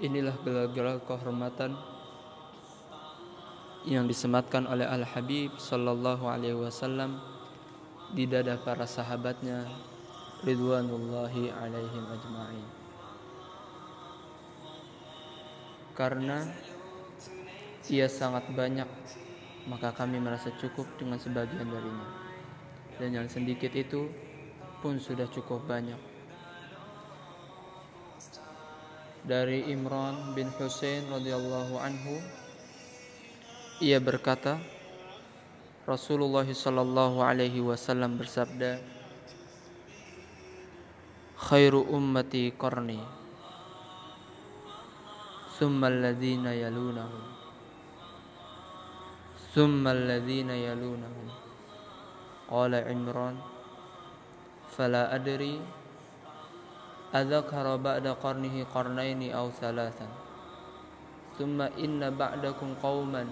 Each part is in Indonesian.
Inilah gelar-gelar kehormatan yang disematkan oleh Al Habib Sallallahu Alaihi Wasallam di dada para sahabatnya ridwanullahi alaihim ajma'in. Karena ia sangat banyak, maka kami merasa cukup dengan sebagian darinya. Dan yang sedikit itu pun sudah cukup banyak. Dari Imran bin Husain radhiyallahu anhu ia berkata, Rasulullah sallallahu alaihi wasallam bersabda, "Khairu ummati qarni, thumma alladhina yalunahum, thumma alladhina yalunahum." Qala Imran, "Fala adri أذكر بعد قرنه قرنين أو ثلاثا ثم إن بعدكم قوما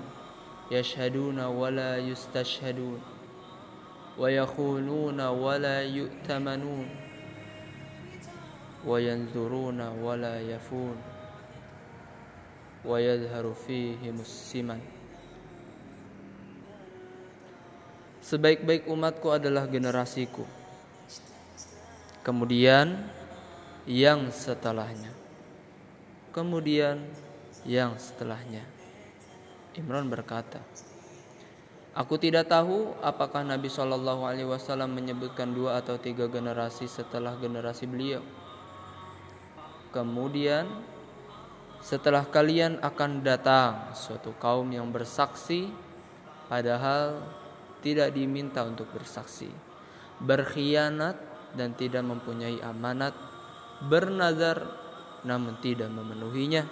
يشهدون ولا يستشهدون ويخونون ولا يؤتمنون وينذرون ولا يفون ويظهر فيهم السمن Sebaik-baik umatku adalah generasiku. Kemudian yang setelahnya. Kemudian yang setelahnya. Imran berkata, Aku tidak tahu apakah Nabi Shallallahu Alaihi Wasallam menyebutkan dua atau tiga generasi setelah generasi beliau. Kemudian setelah kalian akan datang suatu kaum yang bersaksi padahal tidak diminta untuk bersaksi, berkhianat dan tidak mempunyai amanat, bernazar namun tidak memenuhinya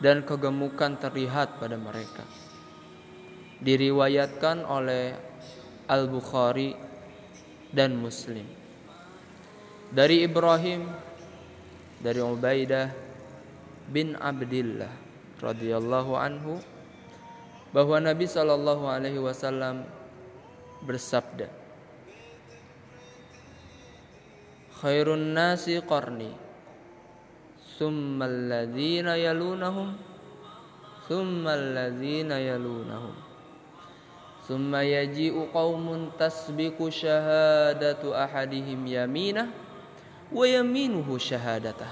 dan kegemukan terlihat pada mereka. Diriwayatkan oleh Al-Bukhari dan Muslim. Dari Ibrahim dari Ubaidah bin Abdullah radhiyallahu anhu bahwa Nabi sallallahu alaihi wasallam bersabda khairun nasi qarni. Summal ladhina yalunahum. Summal ladhina yalunahum. Summa yaji'u qawmun tasbiku shahadatu ahadihim yaminah wa yaminuhu shahadatah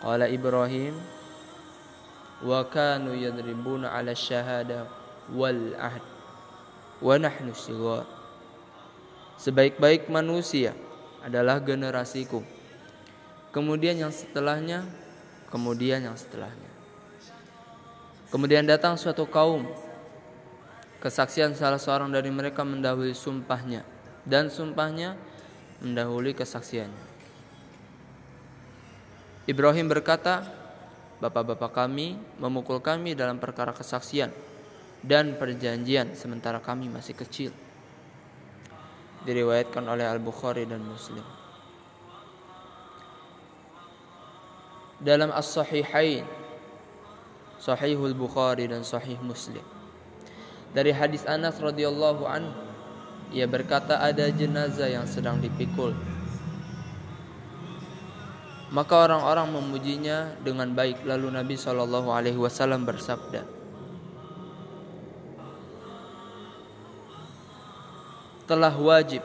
qala ibrahim wa kanu yadribuna ala syahada wal ahd wa nahnu sigar sebaik-baik manusia adalah generasiku kemudian yang setelahnya, kemudian yang setelahnya. Kemudian datang suatu kaum, kesaksian salah seorang dari mereka mendahului sumpahnya, dan sumpahnya mendahului kesaksiannya. Ibrahim berkata, Bapak-bapak kami memukul kami dalam perkara kesaksian dan perjanjian sementara kami masih kecil. Diriwayatkan oleh Al-Bukhari dan Muslim. dalam As-Sahihain Sahihul Bukhari dan Sahih Muslim. Dari hadis Anas radhiyallahu anhu ia berkata ada jenazah yang sedang dipikul. Maka orang-orang memujinya dengan baik. Lalu Nabi wasallam bersabda telah wajib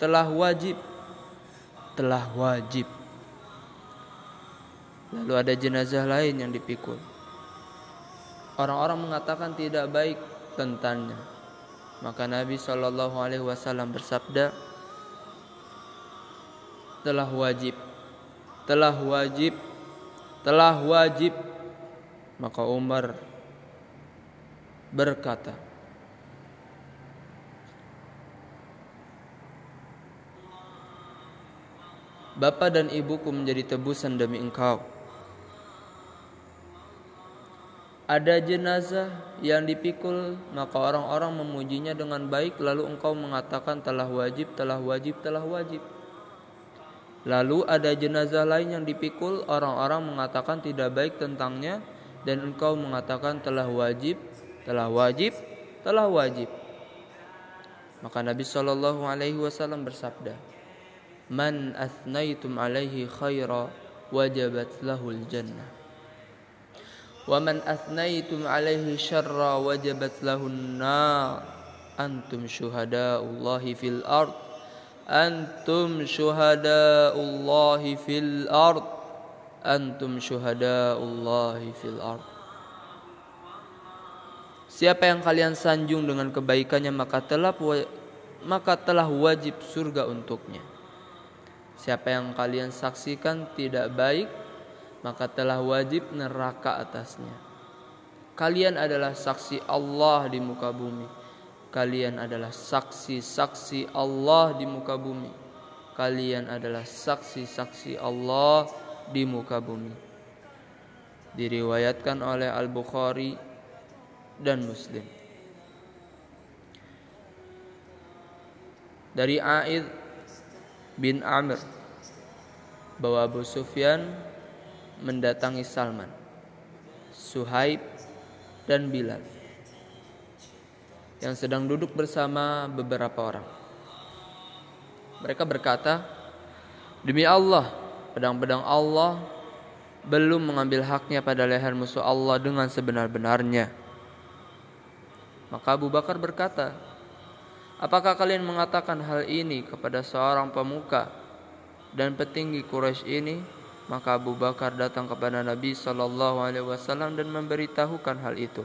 telah wajib telah wajib Lalu ada jenazah lain yang dipikul. Orang-orang mengatakan tidak baik tentangnya. Maka Nabi Shallallahu Alaihi Wasallam bersabda, telah wajib, telah wajib, telah wajib. Maka Umar berkata, Bapak dan ibuku menjadi tebusan demi engkau. ada jenazah yang dipikul maka orang-orang memujinya dengan baik lalu engkau mengatakan telah wajib telah wajib telah wajib lalu ada jenazah lain yang dipikul orang-orang mengatakan tidak baik tentangnya dan engkau mengatakan telah wajib telah wajib telah wajib maka Nabi Shallallahu alaihi wasallam bersabda man athnaitum alaihi khaira wajabat lahul jannah. Wa man athnaitum alaihi syarra wajabat lahun nar. Antum syuhada'ullahi fil ard. Antum syuhada'ullahi fil ard. Antum syuhada'ullahi fil ard. Siapa yang kalian sanjung dengan kebaikannya maka telah maka telah wajib surga untuknya. Siapa yang kalian saksikan tidak baik maka telah wajib neraka atasnya. Kalian adalah saksi Allah di muka bumi. Kalian adalah saksi-saksi Allah di muka bumi. Kalian adalah saksi-saksi Allah di muka bumi. Diriwayatkan oleh Al-Bukhari dan Muslim. Dari Aid bin Amr bahwa Abu Sufyan mendatangi Salman, Suhaib dan Bilal yang sedang duduk bersama beberapa orang. Mereka berkata, "Demi Allah, pedang-pedang Allah belum mengambil haknya pada leher musuh Allah dengan sebenar-benarnya." Maka Abu Bakar berkata, Apakah kalian mengatakan hal ini kepada seorang pemuka dan petinggi Quraisy ini? Maka Abu Bakar datang kepada Nabi Shallallahu Alaihi Wasallam dan memberitahukan hal itu.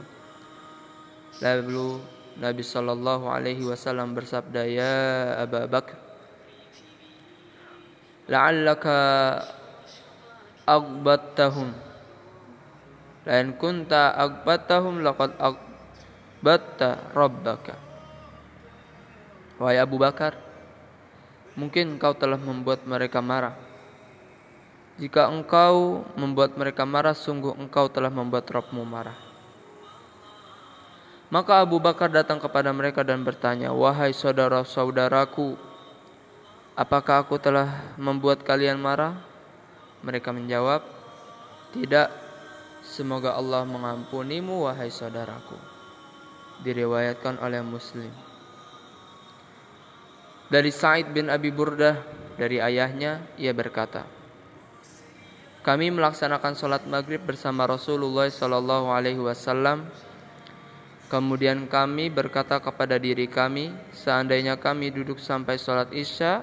Lalu Nabi Shallallahu Alaihi Wasallam bersabda, Ya Abu Bakar, la'allaka agbattahum. Lain kunta agbattahum laqad ag batta rabbaka. Wahai Abu Bakar, mungkin engkau telah membuat mereka marah. Jika engkau membuat mereka marah, sungguh engkau telah membuat Rabbmu marah. Maka Abu Bakar datang kepada mereka dan bertanya, Wahai saudara-saudaraku, apakah aku telah membuat kalian marah? Mereka menjawab, Tidak, semoga Allah mengampunimu, wahai saudaraku diriwayatkan oleh Muslim. Dari Sa'id bin Abi Burdah dari ayahnya ia berkata, kami melaksanakan sholat maghrib bersama Rasulullah Sallallahu Alaihi Wasallam. Kemudian kami berkata kepada diri kami, seandainya kami duduk sampai sholat isya,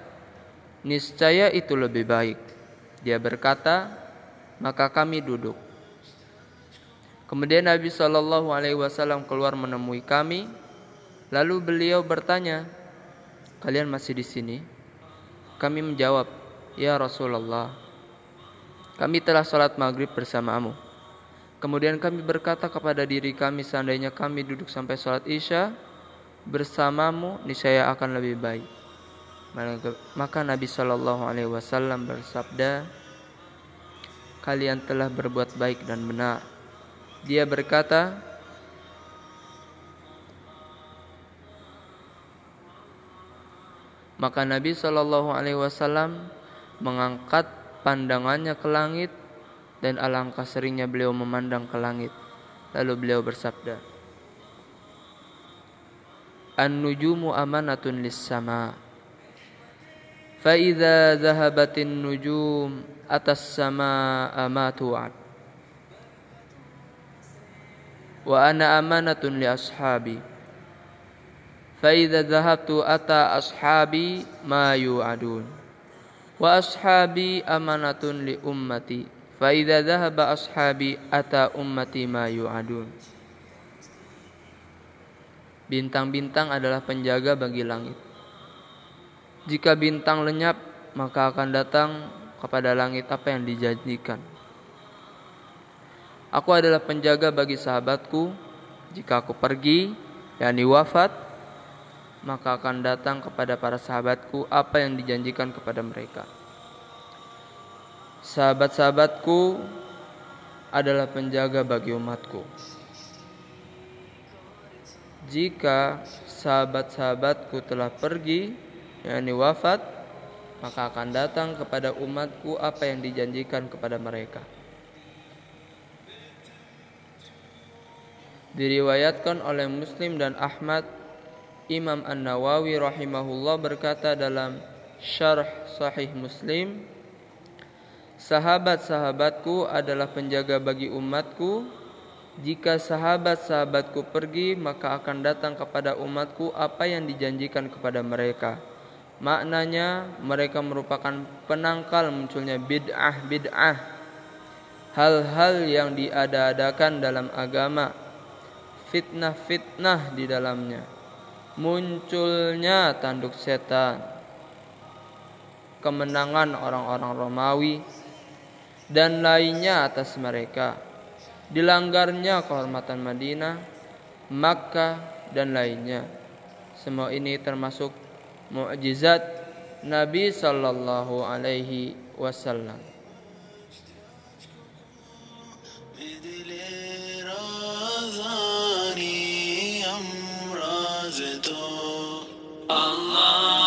niscaya itu lebih baik. Dia berkata, maka kami duduk. Kemudian Nabi Shallallahu Alaihi Wasallam keluar menemui kami, lalu beliau bertanya, kalian masih di sini? Kami menjawab, ya Rasulullah, kami telah sholat maghrib bersamamu. Kemudian kami berkata kepada diri kami, seandainya kami duduk sampai sholat isya bersamamu, niscaya akan lebih baik. Maka Nabi Shallallahu Alaihi Wasallam bersabda, kalian telah berbuat baik dan benar dia berkata, Maka Nabi Shallallahu Alaihi Wasallam mengangkat pandangannya ke langit dan alangkah seringnya beliau memandang ke langit. Lalu beliau bersabda, An-nujumu amanatun lis sama. Fa-idza dhahabatin nujum atas sama amatu'at. wa ana amanatun li ashabi ashabi ma yu'adun wa ashabi amanatun li ummati fa idza dhahaba ashabi ata ummati ma yu'adun Bintang-bintang adalah penjaga bagi langit. Jika bintang lenyap, maka akan datang kepada langit apa yang dijanjikan. Aku adalah penjaga bagi sahabatku. Jika aku pergi, yakni wafat, maka akan datang kepada para sahabatku apa yang dijanjikan kepada mereka. Sahabat-sahabatku adalah penjaga bagi umatku. Jika sahabat-sahabatku telah pergi, yakni wafat, maka akan datang kepada umatku apa yang dijanjikan kepada mereka. Diriwayatkan oleh Muslim dan Ahmad Imam Sahabat-sahabatku adalah penjaga bagi umatku. Jika sahabat-sahabatku pergi, maka akan datang kepada umatku apa yang dijanjikan kepada mereka. Maknanya, mereka merupakan penangkal munculnya bid'ah-bid'ah, hal-hal yang diada-adakan dalam agama, fitnah-fitnah di dalamnya, munculnya tanduk setan, kemenangan orang-orang Romawi, dan lainnya atas mereka dilanggarnya kehormatan Madinah, Makkah dan lainnya. Semua ini termasuk mukjizat Nabi sallallahu alaihi wasallam. Allah.